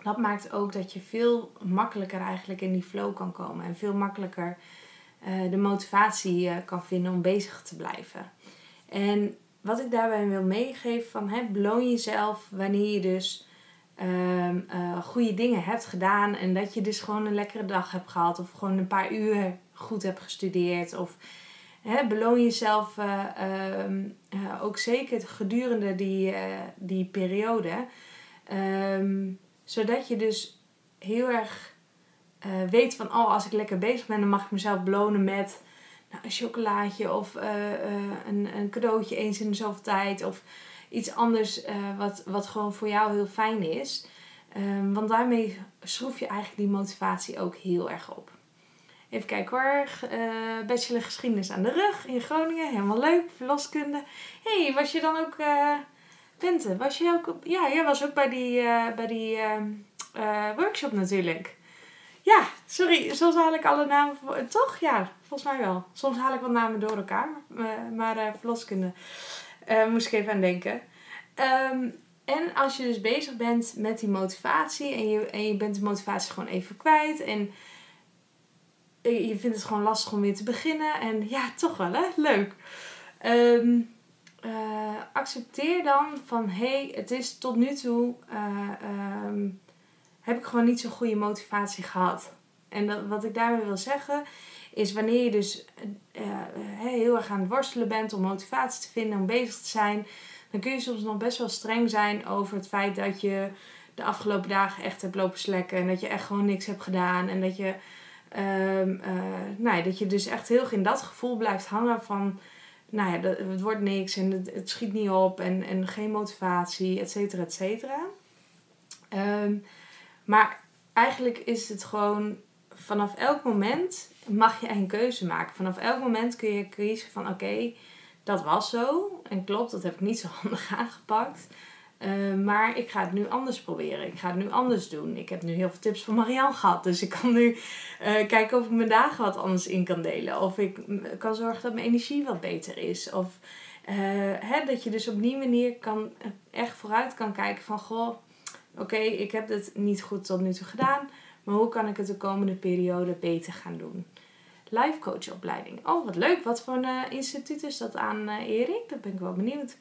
dat maakt ook dat je veel makkelijker eigenlijk in die flow kan komen. En veel makkelijker uh, de motivatie uh, kan vinden om bezig te blijven. En wat ik daarbij wil meegeven van hè, beloon jezelf wanneer je dus uh, goede dingen hebt gedaan. En dat je dus gewoon een lekkere dag hebt gehad. Of gewoon een paar uur goed hebt gestudeerd. Of beloon jezelf ehm, ook zeker gedurende die, die periode. Um, zodat je dus heel erg weet van, oh, als ik lekker bezig ben, dan mag ik mezelf belonen met nou, een chocolaatje of een, een cadeautje eens in de zoveel tijd. Of iets anders wat, wat gewoon voor jou heel fijn is. Um, want daarmee schroef je eigenlijk die motivatie ook heel erg op. Even kijken hoor. Uh, bachelor geschiedenis aan de rug in Groningen. Helemaal leuk. Verloskunde. hey, was je dan ook... Bente, was je ook... Ja, jij was ook bij die, bij die uh, workshop natuurlijk. Ja, sorry, soms haal ik alle namen. Toch? Ja, volgens mij wel. Soms haal ik wel namen door elkaar. maar uh, verloskunde uh, moest ik even aan denken. Um, en als je dus bezig bent met die motivatie en je, en je bent de motivatie gewoon even kwijt en je vindt het gewoon lastig om weer te beginnen en ja, toch wel hè, leuk. Um, uh, accepteer dan van hé, hey, het is tot nu toe um, heb ik gewoon niet zo'n goede motivatie gehad. En dat, wat ik daarmee wil zeggen is wanneer je dus heel erg aan het worstelen bent om motivatie te vinden, om bezig te zijn, dan kun je soms nog best wel streng zijn over het feit dat je de afgelopen dagen echt hebt lopen slekken en dat je echt gewoon niks hebt gedaan en dat je, uh, nou ja, dat je dus echt heel erg in dat gevoel blijft hangen van, nou ja, het wordt niks en het, schiet niet op en, en geen motivatie, et cetera, et cetera. Um, maar eigenlijk is het gewoon vanaf elk moment mag je een keuze maken. Vanaf elk moment kun je kiezen van oké, dat was zo. En klopt, dat heb ik niet zo handig aangepakt. Uh, maar ik ga het nu anders proberen. Ik ga het nu anders doen. Ik heb nu heel veel tips van Marianne gehad. Dus ik kan nu uh, kijken of ik mijn dagen wat anders in kan delen. Of ik kan zorgen dat mijn energie wat beter is. Of uh, hè, dat je dus op die manier kan, echt vooruit kan kijken van... Goh, oké, ik heb dit niet goed tot nu toe gedaan, maar hoe kan ik het de komende periode beter gaan doen? Life coach opleiding. Oh, wat leuk. Wat voor een instituut is dat aan Erik? Dat ben ik wel benieuwd.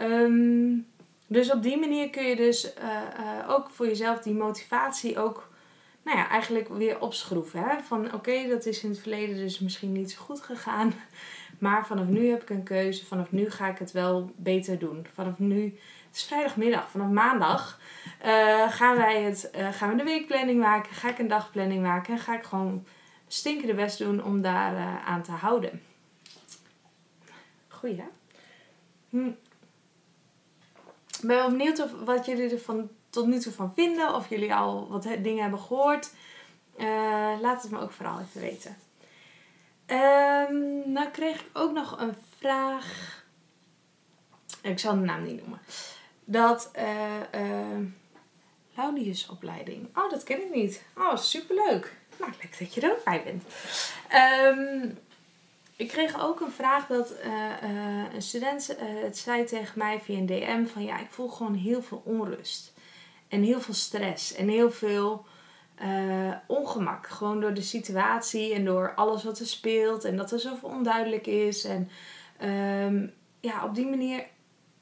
Um, dus op die manier kun je dus uh, ook voor jezelf die motivatie ook, nou ja, eigenlijk weer opschroeven. Hè? Van oké, dat is in het verleden dus misschien niet zo goed gegaan. Maar vanaf nu heb ik een keuze. Vanaf nu ga ik het wel beter doen. Vanaf nu het is vrijdagmiddag. Vanaf maandag uh, gaan, wij het, gaan we de weekplanning maken. Ga ik een dagplanning maken. En ga ik gewoon stinkende best doen om daar aan te houden. Goeie hè? Hm. Ik ben wel benieuwd wat jullie er van, tot nu toe van vinden. Of jullie al wat dingen hebben gehoord. laat het me ook vooral even weten. Um, nou kreeg ik ook nog een vraag. Ik zal de naam niet noemen dat uh, uh, Laudiusopleiding. Oh, dat ken ik niet. Oh, superleuk. Nou, leuk dat je er ook bij bent. Ehm, ik kreeg ook een vraag dat eh, eh, een student uh, het zei tegen mij via een DM van ja, ik voel gewoon heel veel onrust. En heel veel stress en heel veel ongemak. Gewoon door de situatie en door alles wat er speelt en dat er zoveel onduidelijk is. En ehm, ja, op die manier,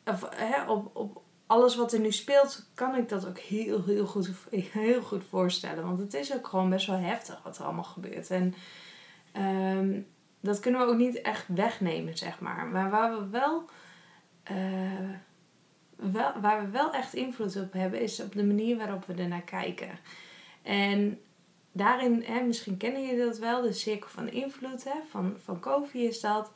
of, hè, op, op alles wat er nu speelt, kan ik dat ook heel, heel goed, heel goed voorstellen. Want het is ook gewoon best wel heftig wat er allemaal gebeurt. En ehm, dat kunnen we ook niet echt wegnemen, zeg maar. Maar waar we wel, uh, wel, waar we wel echt invloed op hebben, is op de manier waarop we ernaar kijken. En daarin, hè, misschien kennen jullie dat wel, de cirkel van invloed hè, van, van Kofi is dat.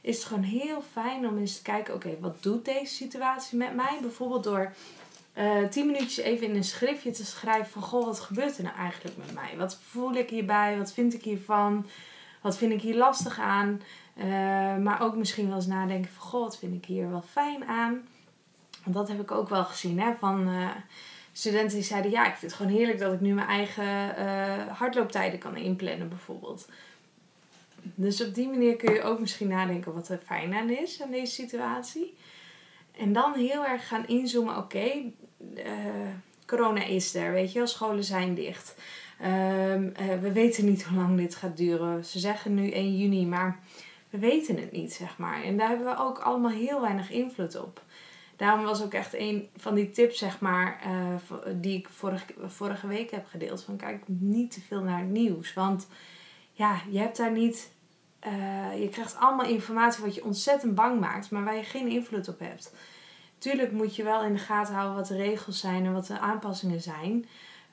Is het gewoon heel fijn om eens te kijken, oké, wat doet deze situatie met mij? Bijvoorbeeld door uh, tien minuutjes even in een schriftje te schrijven van, goh, wat gebeurt er nou eigenlijk met mij? Wat voel ik hierbij? Wat vind ik hiervan? Wat vind ik hier lastig aan? Uh, maar ook misschien wel eens nadenken van, wat vind ik hier wel fijn aan? Want dat heb ik ook wel gezien, hè, van... Uh, studenten die zeiden: Ja, ik vind het gewoon heerlijk dat ik nu mijn eigen uh, hardlooptijden kan inplannen, bijvoorbeeld. Dus op die manier kun je ook misschien nadenken wat er fijn aan is aan deze situatie. En dan heel erg gaan inzoomen: oké, corona is er, weet je wel, scholen zijn dicht. Um, uh, we weten niet hoe lang dit gaat duren. Ze zeggen nu 1 juni, maar we weten het niet, zeg maar. En daar hebben we ook allemaal heel weinig invloed op. Daarom was ook echt een van die tips, zeg maar, uh, die ik vorige, vorige week heb gedeeld. Van kijk niet te veel naar het nieuws. Want ja, je hebt daar niet... Uh, je krijgt allemaal informatie wat je ontzettend bang maakt, maar waar je geen invloed op hebt. Tuurlijk moet je wel in de gaten houden wat de regels zijn en wat de aanpassingen zijn.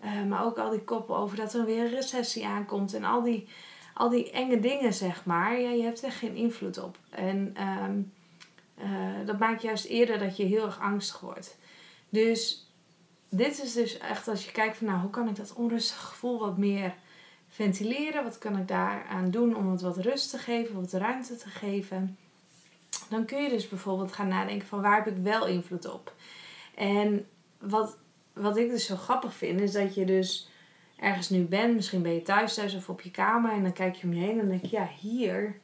Uh, maar ook al die koppen over dat er weer een recessie aankomt en al die, al die enge dingen, zeg maar. Ja, je hebt er geen invloed op. En um, uh, dat maakt juist eerder dat je heel erg angstig wordt. Dus dit is dus echt als je kijkt van nou, hoe kan ik dat onrustige gevoel wat meer ventileren? Wat kan ik daaraan doen om het wat rust te geven, wat ruimte te geven? Dan kun je dus bijvoorbeeld gaan nadenken van waar heb ik wel invloed op? En wat wat ik dus zo grappig vind, is dat je dus ergens nu bent. Misschien ben je thuis thuis of op je kamer. En dan kijk je om je heen en denk je, ja, hier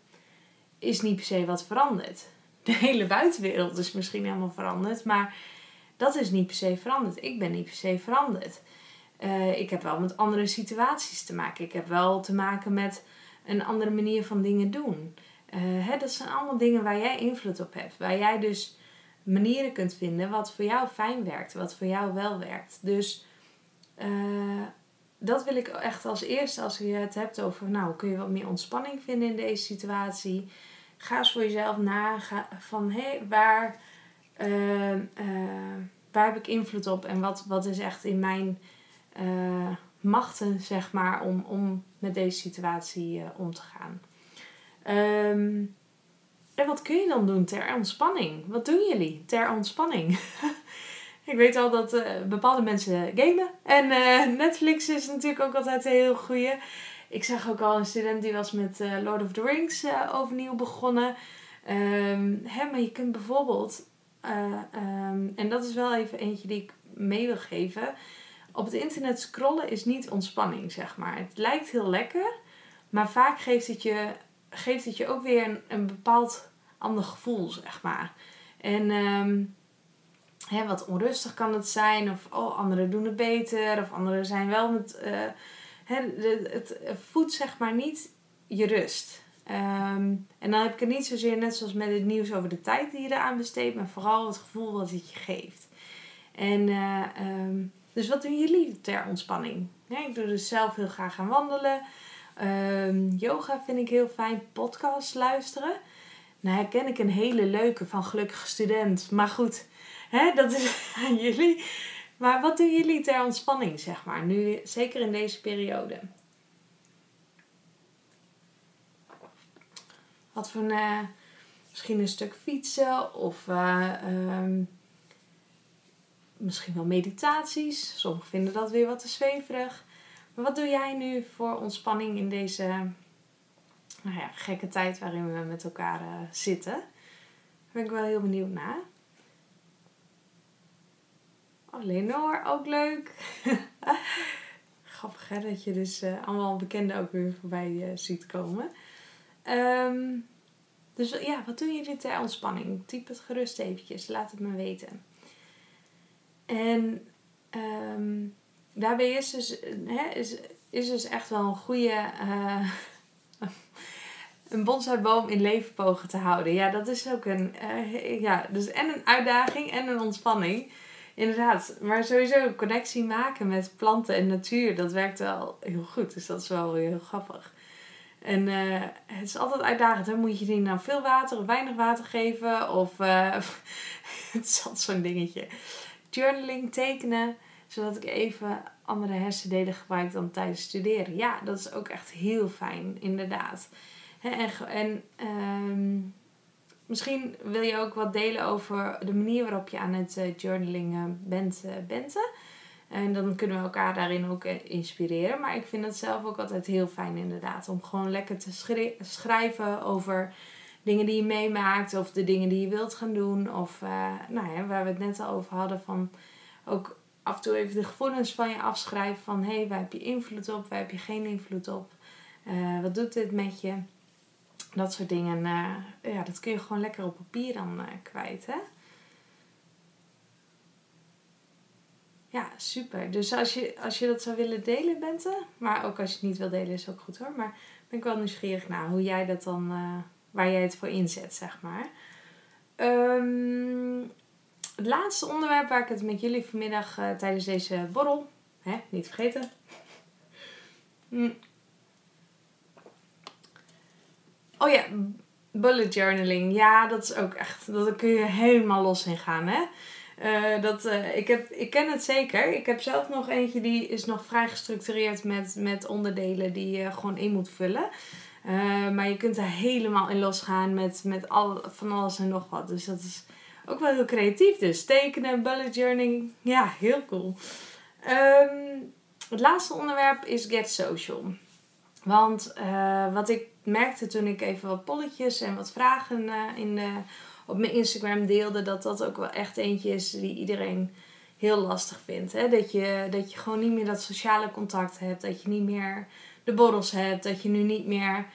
is niet per se wat veranderd. De hele buitenwereld is misschien helemaal veranderd. Maar dat is niet per se veranderd. Ik ben niet per se veranderd. Uh, ik heb wel met andere situaties te maken. Ik heb wel te maken met een andere manier van dingen doen. Uh, hè, dat zijn allemaal dingen waar jij invloed op hebt. Waar jij dus manieren kunt vinden wat voor jou fijn werkt, wat voor jou wel werkt. Dus uh, dat wil ik echt als eerste, als je het hebt over, nou, kun je wat meer ontspanning vinden in deze situatie? Ga eens voor jezelf na van, hé, hey, waar, uh, uh, waar heb ik invloed op en wat, wat is echt in mijn machten, zeg maar, om, om met deze situatie om te gaan. Um, wat kun je dan doen ter ontspanning? Wat doen jullie ter ontspanning? ik weet al dat uh, bepaalde mensen gamen. En uh, Netflix is natuurlijk ook altijd een heel goede. Ik zag ook al een student die was met uh, Lord of the Rings overnieuw begonnen. Um, hè, maar je kunt bijvoorbeeld, um, en dat is wel even eentje die ik mee wil geven. Op het internet scrollen is niet ontspanning, zeg maar. Het lijkt heel lekker, maar vaak geeft het je, geeft het je ook weer een bepaald ander gevoel, zeg maar. En um, hè, wat onrustig kan het zijn, of oh, anderen doen het beter, of anderen zijn wel met. Uh, hè, het, voedt zeg maar niet je rust. Um, en dan heb ik het niet zozeer net zoals met het nieuws over de tijd die je eraan besteedt, maar vooral het gevoel wat het je geeft. En uh, um, dus wat doen jullie ter ontspanning? Ja, ik doe dus zelf heel graag gaan wandelen. Yoga vind ik heel fijn. Podcast luisteren. Nou herken ik een hele leuke van gelukkige student. Maar goed, hè, dat is aan jullie. Maar wat doen jullie ter ontspanning, zeg maar? Nu, zeker in deze periode. Wat voor een, uh, misschien een stuk fietsen of uh, um, misschien wel meditaties. Sommigen vinden dat weer wat te zweverig. Maar wat doe jij nu voor ontspanning in deze nou ja, gekke tijd waarin we met elkaar uh, zitten. Daar ben ik wel heel benieuwd naar. Oh, Lenor, ook leuk. grappig hè, dat je dus uh, allemaal bekenden ook weer voorbij ziet komen. Ehm, dus ja, wat doen jullie ter ontspanning? Typ het gerust eventjes, laat het me weten. En um, daarbij is dus, hè, is, is dus echt wel een goede... een bonsaiboom in leven pogen te houden. Ja, dat is ook een... Uh, ja, dus en een uitdaging en een ontspanning. Inderdaad, maar sowieso connectie maken met planten en natuur, dat werkt wel heel goed. Dus dat is wel heel grappig. En uh, het is altijd uitdagend. Hè? Moet je die nou veel water of weinig water geven? Of uh, het is altijd zo'n dingetje. Journaling, tekenen, zodat ik even andere hersendelen gebruik dan tijdens studeren. Ja, dat is ook echt heel fijn, inderdaad. En, en um, misschien wil je ook wat delen over de manier waarop je aan het uh, journaling bent, bent. En dan kunnen we elkaar daarin ook eh, inspireren. Maar ik vind het zelf ook altijd heel fijn inderdaad. Om gewoon lekker te schrijven over dingen die je meemaakt. Of de dingen die je wilt gaan doen. Of nou ja, waar we het net al over hadden. Van ook af en toe even de gevoelens van je afschrijven. Van hé, hey, waar heb je invloed op? Waar heb je geen invloed op? Wat doet dit met je? Dat soort dingen. ja, dat kun je gewoon lekker op papier dan kwijt. Hè? Ja, super. Dus als je, als je dat zou willen delen, Bente, maar ook als je het niet wil delen, is ook goed hoor. Maar ben ik wel nieuwsgierig naar hoe jij dat dan, uh, waar jij het voor inzet, zeg maar. Um, het laatste onderwerp waar ik het met jullie vanmiddag uh, tijdens deze borrel, hè, niet vergeten. Hm. Oh ja, bullet journaling. Ja, dat is ook echt, dat kun je helemaal los in gaan, hè. Uh, dat, uh, ik, heb, ik ken het zeker. Ik heb zelf nog eentje die is nog vrij gestructureerd met, met onderdelen die je gewoon in moet vullen. Uh, maar je kunt er helemaal in losgaan met, met al, van alles en nog wat. Dus dat is ook wel heel creatief. Dus tekenen, bullet journaling, ja, heel cool. Um, het laatste onderwerp is Get Social. Want wat ik merkte toen ik even wat polletjes en wat vragen in de op mijn Instagram deelde, dat dat ook wel echt eentje is die iedereen heel lastig vindt. Hè? Dat, je, dat je gewoon niet meer dat sociale contact hebt, dat je niet meer de borrels hebt, dat je nu niet meer,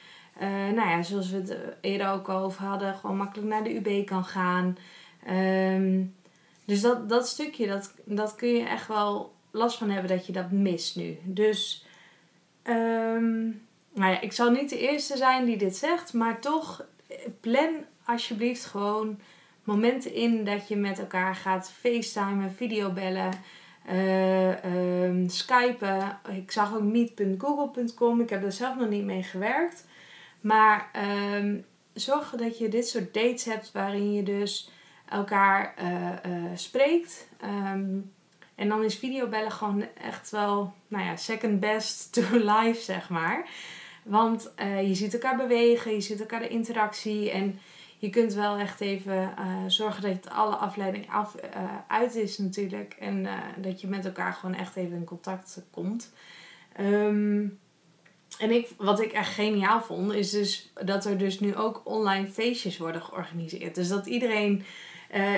uh, nou ja, zoals we het eerder ook over hadden, gewoon makkelijk naar de UB kan gaan. Um, dus dat, dat stukje, dat, dat kun je echt wel last van hebben dat je dat mist nu. Dus, um, nou ja, ik zal niet de eerste zijn die dit zegt, maar toch plan alsjeblieft gewoon momenten in dat je met elkaar gaat facetimen, videobellen, uh, skypen. Ik zag ook meet.google.com. Ik heb daar zelf nog niet mee gewerkt. Maar um, zorg dat je dit soort dates hebt waarin je dus elkaar uh, spreekt. Um, en dan is videobellen gewoon echt wel, nou ja, second best to live, zeg maar. Want je ziet elkaar bewegen, je ziet elkaar de interactie en je kunt wel echt even uh, zorgen dat alle afleiding af, uh, uit is natuurlijk. En dat je met elkaar gewoon echt even in contact komt. Um, en ik, wat ik echt geniaal vond, is dus dat er dus nu ook online feestjes worden georganiseerd. Dus dat iedereen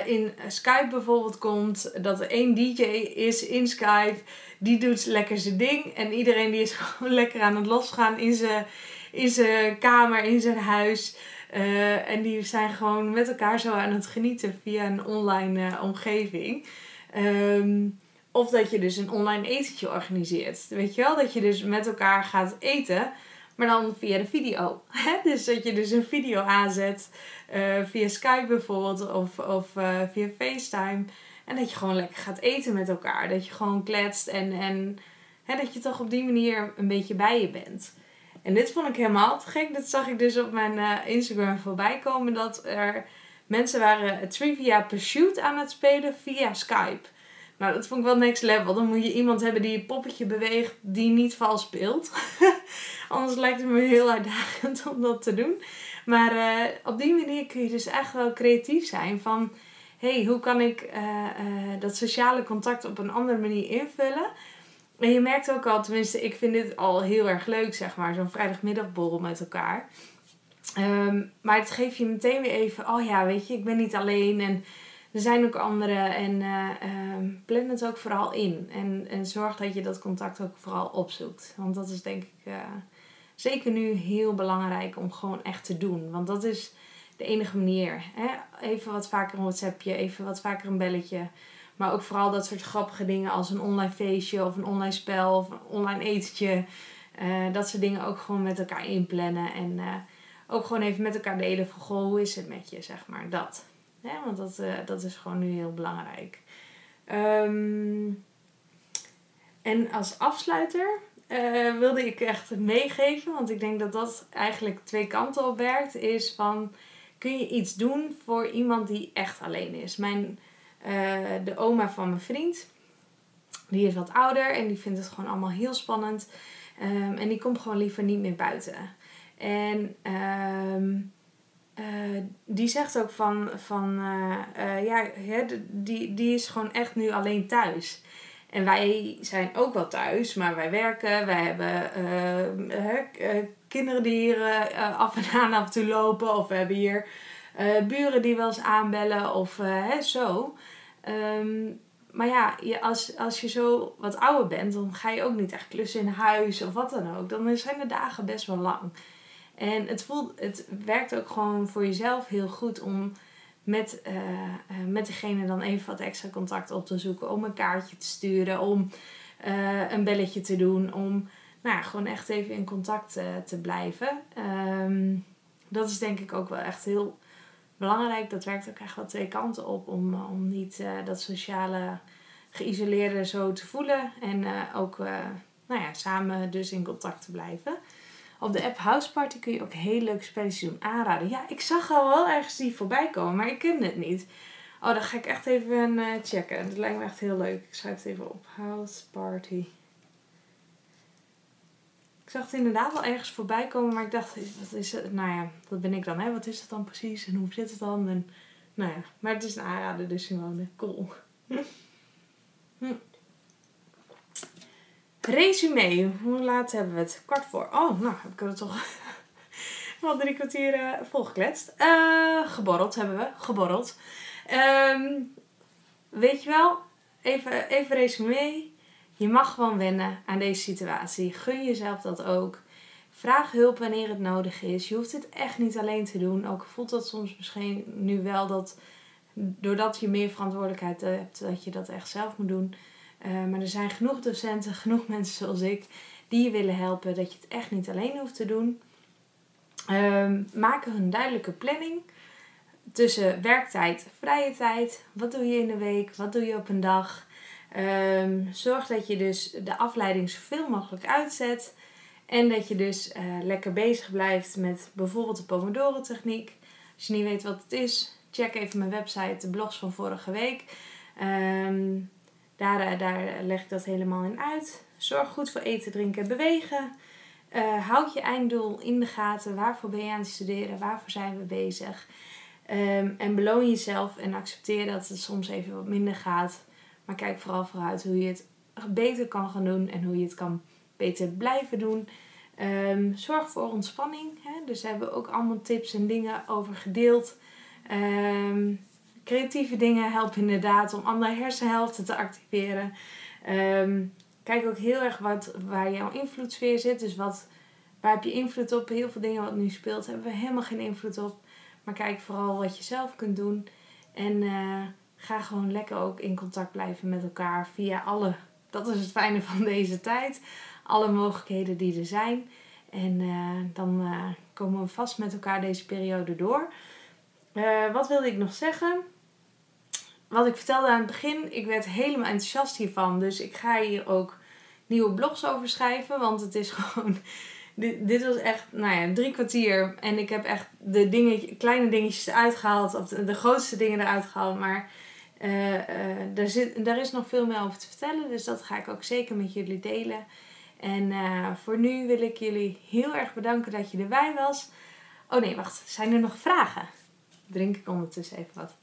in Skype bijvoorbeeld komt. Dat er één DJ is in Skype. Die doet lekker zijn ding. En iedereen die is gewoon lekker aan het losgaan in zijn, in zijn kamer, in zijn huis. Uh, en die zijn gewoon met elkaar zo aan het genieten via een online uh, omgeving. Um, of dat je dus een online etentje organiseert. Weet je wel? Dat je dus met elkaar gaat eten, maar dan via de video. dus dat je dus een video aanzet uh, via Skype bijvoorbeeld of, of via FaceTime. En dat je gewoon lekker gaat eten met elkaar. Dat je gewoon kletst en, en hè, dat je toch op die manier een beetje bij je bent. En dit vond ik helemaal te gek. Dat zag ik dus op mijn uh, Instagram voorbij komen. Dat er mensen waren Trivia Pursuit aan het spelen via Skype. Nou, dat vond ik wel next level. Dan moet je iemand hebben die je poppetje beweegt die niet vals speelt. Anders lijkt het me heel uitdagend om dat te doen. Maar uh, op die manier kun je dus echt wel creatief zijn. Van, hey, hoe kan ik uh, dat sociale contact op een andere manier invullen? En je merkt ook al, tenminste, ik vind dit al heel erg leuk, zeg maar, zo'n vrijdagmiddagborrel met elkaar. Um, maar het geeft je meteen weer even, oh ja, weet je, ik ben niet alleen. En er zijn ook anderen en uh, plan het ook vooral in. En, en zorg dat je dat contact ook vooral opzoekt. Want dat is denk ik zeker nu heel belangrijk om gewoon echt te doen. Want dat is de enige manier. Hè? Even wat vaker een WhatsAppje, even wat vaker een belletje. Maar ook vooral dat soort grappige dingen als een online feestje of een online spel of een online etentje. Uh, dat soort dingen ook gewoon met elkaar inplannen. En ook gewoon even met elkaar delen van goh, hoe is het met je, zeg maar. Dat. Ja, want dat, uh, dat is gewoon nu heel belangrijk. Um, en als afsluiter wilde ik echt meegeven, want ik denk dat dat eigenlijk twee kanten op werkt. Is van, kun je iets doen voor iemand die echt alleen is? Mijn, de oma van mijn vriend, die is wat ouder en die vindt het gewoon allemaal heel spannend. Um, en die komt gewoon liever niet meer buiten. En um, uh, die zegt ook van, van uh, uh, ja, die, die is gewoon echt nu alleen thuis. En wij zijn ook wel thuis, maar wij werken. Wij hebben kinderen die hier af en aan af en toe lopen. Of we hebben hier buren die wel eens aanbellen of hè, zo. Um, maar ja, je, als, als je zo wat ouder bent, dan ga je ook niet echt klussen in huis of wat dan ook. Dan zijn de dagen best wel lang. En het, voelt, het werkt ook gewoon voor jezelf heel goed om met, uh, met degene dan even wat extra contact op te zoeken. Om een kaartje te sturen, om uh, een belletje te doen. Om nou ja, gewoon echt even in contact te blijven. Um, dat is denk ik ook wel echt heel belangrijk. Dat werkt ook echt wel twee kanten op. Om, om niet dat sociale geïsoleerde zo te voelen. En ook nou ja, samen dus in contact te blijven. Op de app Houseparty kun je ook heel leuke spelletjes doen aanraden. Ja, ik zag al wel ergens die voorbij komen, maar ik ken het niet. Oh, dan ga ik echt even checken. Dat lijkt me echt heel leuk. Ik schrijf het even op. Houseparty. Ik zag het inderdaad wel ergens voorbij komen, maar ik dacht, wat is het? Nou ja, wat ben ik dan, hè? Wat is het dan precies en hoe zit het dan? En, nou ja, maar het is een aanrader, dus Simone. Cool. hm. Resume. Hoe laat hebben we het? Kwart voor. Oh, nou heb ik er toch wel drie kwartier uh, volgekletst. Uh, geborreld hebben we. Geborreld. Um, weet je wel, even, even resume. Je mag gewoon wennen aan deze situatie. Gun jezelf dat ook. Vraag hulp wanneer het nodig is. Je hoeft het echt niet alleen te doen. Ook voelt dat soms misschien nu wel dat doordat je meer verantwoordelijkheid hebt, dat je dat echt zelf moet doen. Uh, maar er zijn genoeg docenten, genoeg mensen zoals ik, die je willen helpen. Dat je het echt niet alleen hoeft te doen. Um, maak een duidelijke planning tussen werktijd vrije tijd. Wat doe je in de week? Wat doe je op een dag? Um, zorg dat je dus de afleiding zoveel mogelijk uitzet. En dat je dus uh, lekker bezig blijft met bijvoorbeeld de Pomodoro techniek. Als je niet weet wat het is, check even mijn website, de blogs van vorige week. Um, daar, eh, daar leg ik dat helemaal in uit. Zorg goed voor eten, drinken en bewegen. Uh, houd je einddoel in de gaten. Waarvoor ben je aan het studeren? Waarvoor zijn we bezig? Um, en beloon jezelf en accepteer dat het soms even wat minder gaat. Maar kijk vooral vooruit hoe je het beter kan gaan doen en hoe je het kan beter blijven doen. Um, zorg voor ontspanning. Hè? Dus daar hebben we ook allemaal tips en dingen over gedeeld. Um, creatieve dingen helpen inderdaad om andere hersenhelften te activeren. Um, kijk ook heel erg wat, waar jouw invloedssfeer zit. Dus wat, waar heb je invloed op? Heel veel dingen wat nu speelt hebben we helemaal geen invloed op. Maar kijk vooral wat je zelf kunt doen. En uh, ga gewoon lekker ook in contact blijven met elkaar via alle. Dat is het fijne van deze tijd. Alle mogelijkheden die er zijn. En uh, dan uh, komen we vast met elkaar deze periode door. Wat wilde ik nog zeggen? Wat ik vertelde aan het begin, ik werd helemaal enthousiast hiervan. Dus ik ga hier ook nieuwe blogs over schrijven. Want het is gewoon. Dit, dit was echt, nou ja, drie kwartier. En ik heb echt de dingetje, kleine dingetjes eruit gehaald. Of de, grootste dingen eruit gehaald. Maar uh, uh, daar, zit, daar is nog veel meer over te vertellen, dus dat ga ik ook zeker met jullie delen. En uh, voor nu wil ik jullie heel erg bedanken dat je erbij was. Oh nee, wacht. Zijn er nog vragen? Drink ik ondertussen even wat.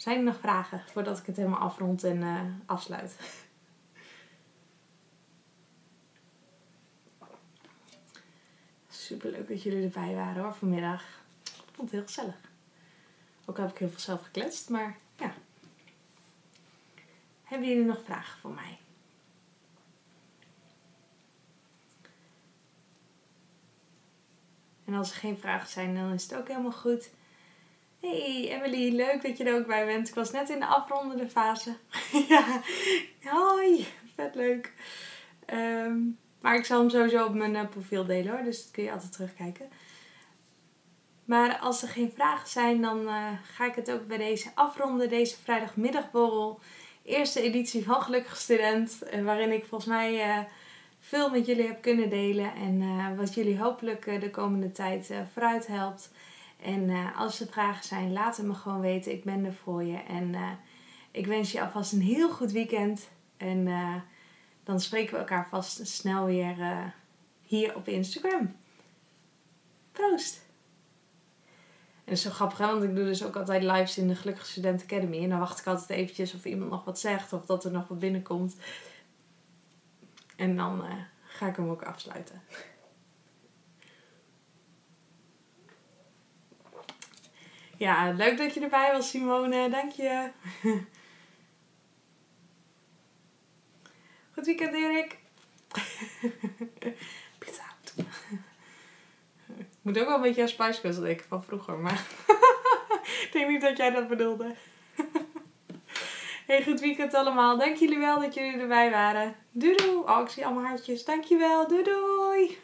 Zijn er nog vragen voordat ik het helemaal afrond en afsluit? Super leuk dat jullie erbij waren hoor vanmiddag. Ik vond het heel gezellig. Ook heb ik heel veel zelf gekletst, maar ja. Hebben jullie nog vragen voor mij? En als er geen vragen zijn, dan is het ook helemaal goed. Hey Emily, leuk dat je er ook bij bent. Ik was net in de afrondende fase. ja, hoi, vet leuk. Ehm, maar ik zal hem sowieso op mijn uh, profiel delen hoor, dus dat kun je altijd terugkijken. Maar als er geen vragen zijn, dan uh, ga ik het ook bij deze afronden. Deze vrijdagmiddagborrel. Eerste editie van Gelukkig Student. Uh, waarin ik volgens mij veel met jullie heb kunnen delen. En wat jullie hopelijk de komende tijd vooruit helpt. En als er vragen zijn, laat het me gewoon weten. Ik ben er voor je. En ik wens je alvast een heel goed weekend. En dan spreken we elkaar vast snel weer hier op Instagram. Proost! En zo grappig, want ik doe dus ook altijd lives in de Gelukkige Student Academy. En dan wacht ik altijd eventjes of iemand nog wat zegt of dat er nog wat binnenkomt. En dan ga ik hem ook afsluiten. Ja, leuk dat je erbij was, Simone. Dank je. Goed weekend, Erik. Pizza moet ook wel een beetje aan Spice Girls denken van vroeger, maar ik denk niet dat jij dat bedoelde. hey, goed weekend allemaal. Dank jullie wel dat jullie erbij waren. Doei doei. Oh, ik zie allemaal hartjes. Dankjewel. Doei doei.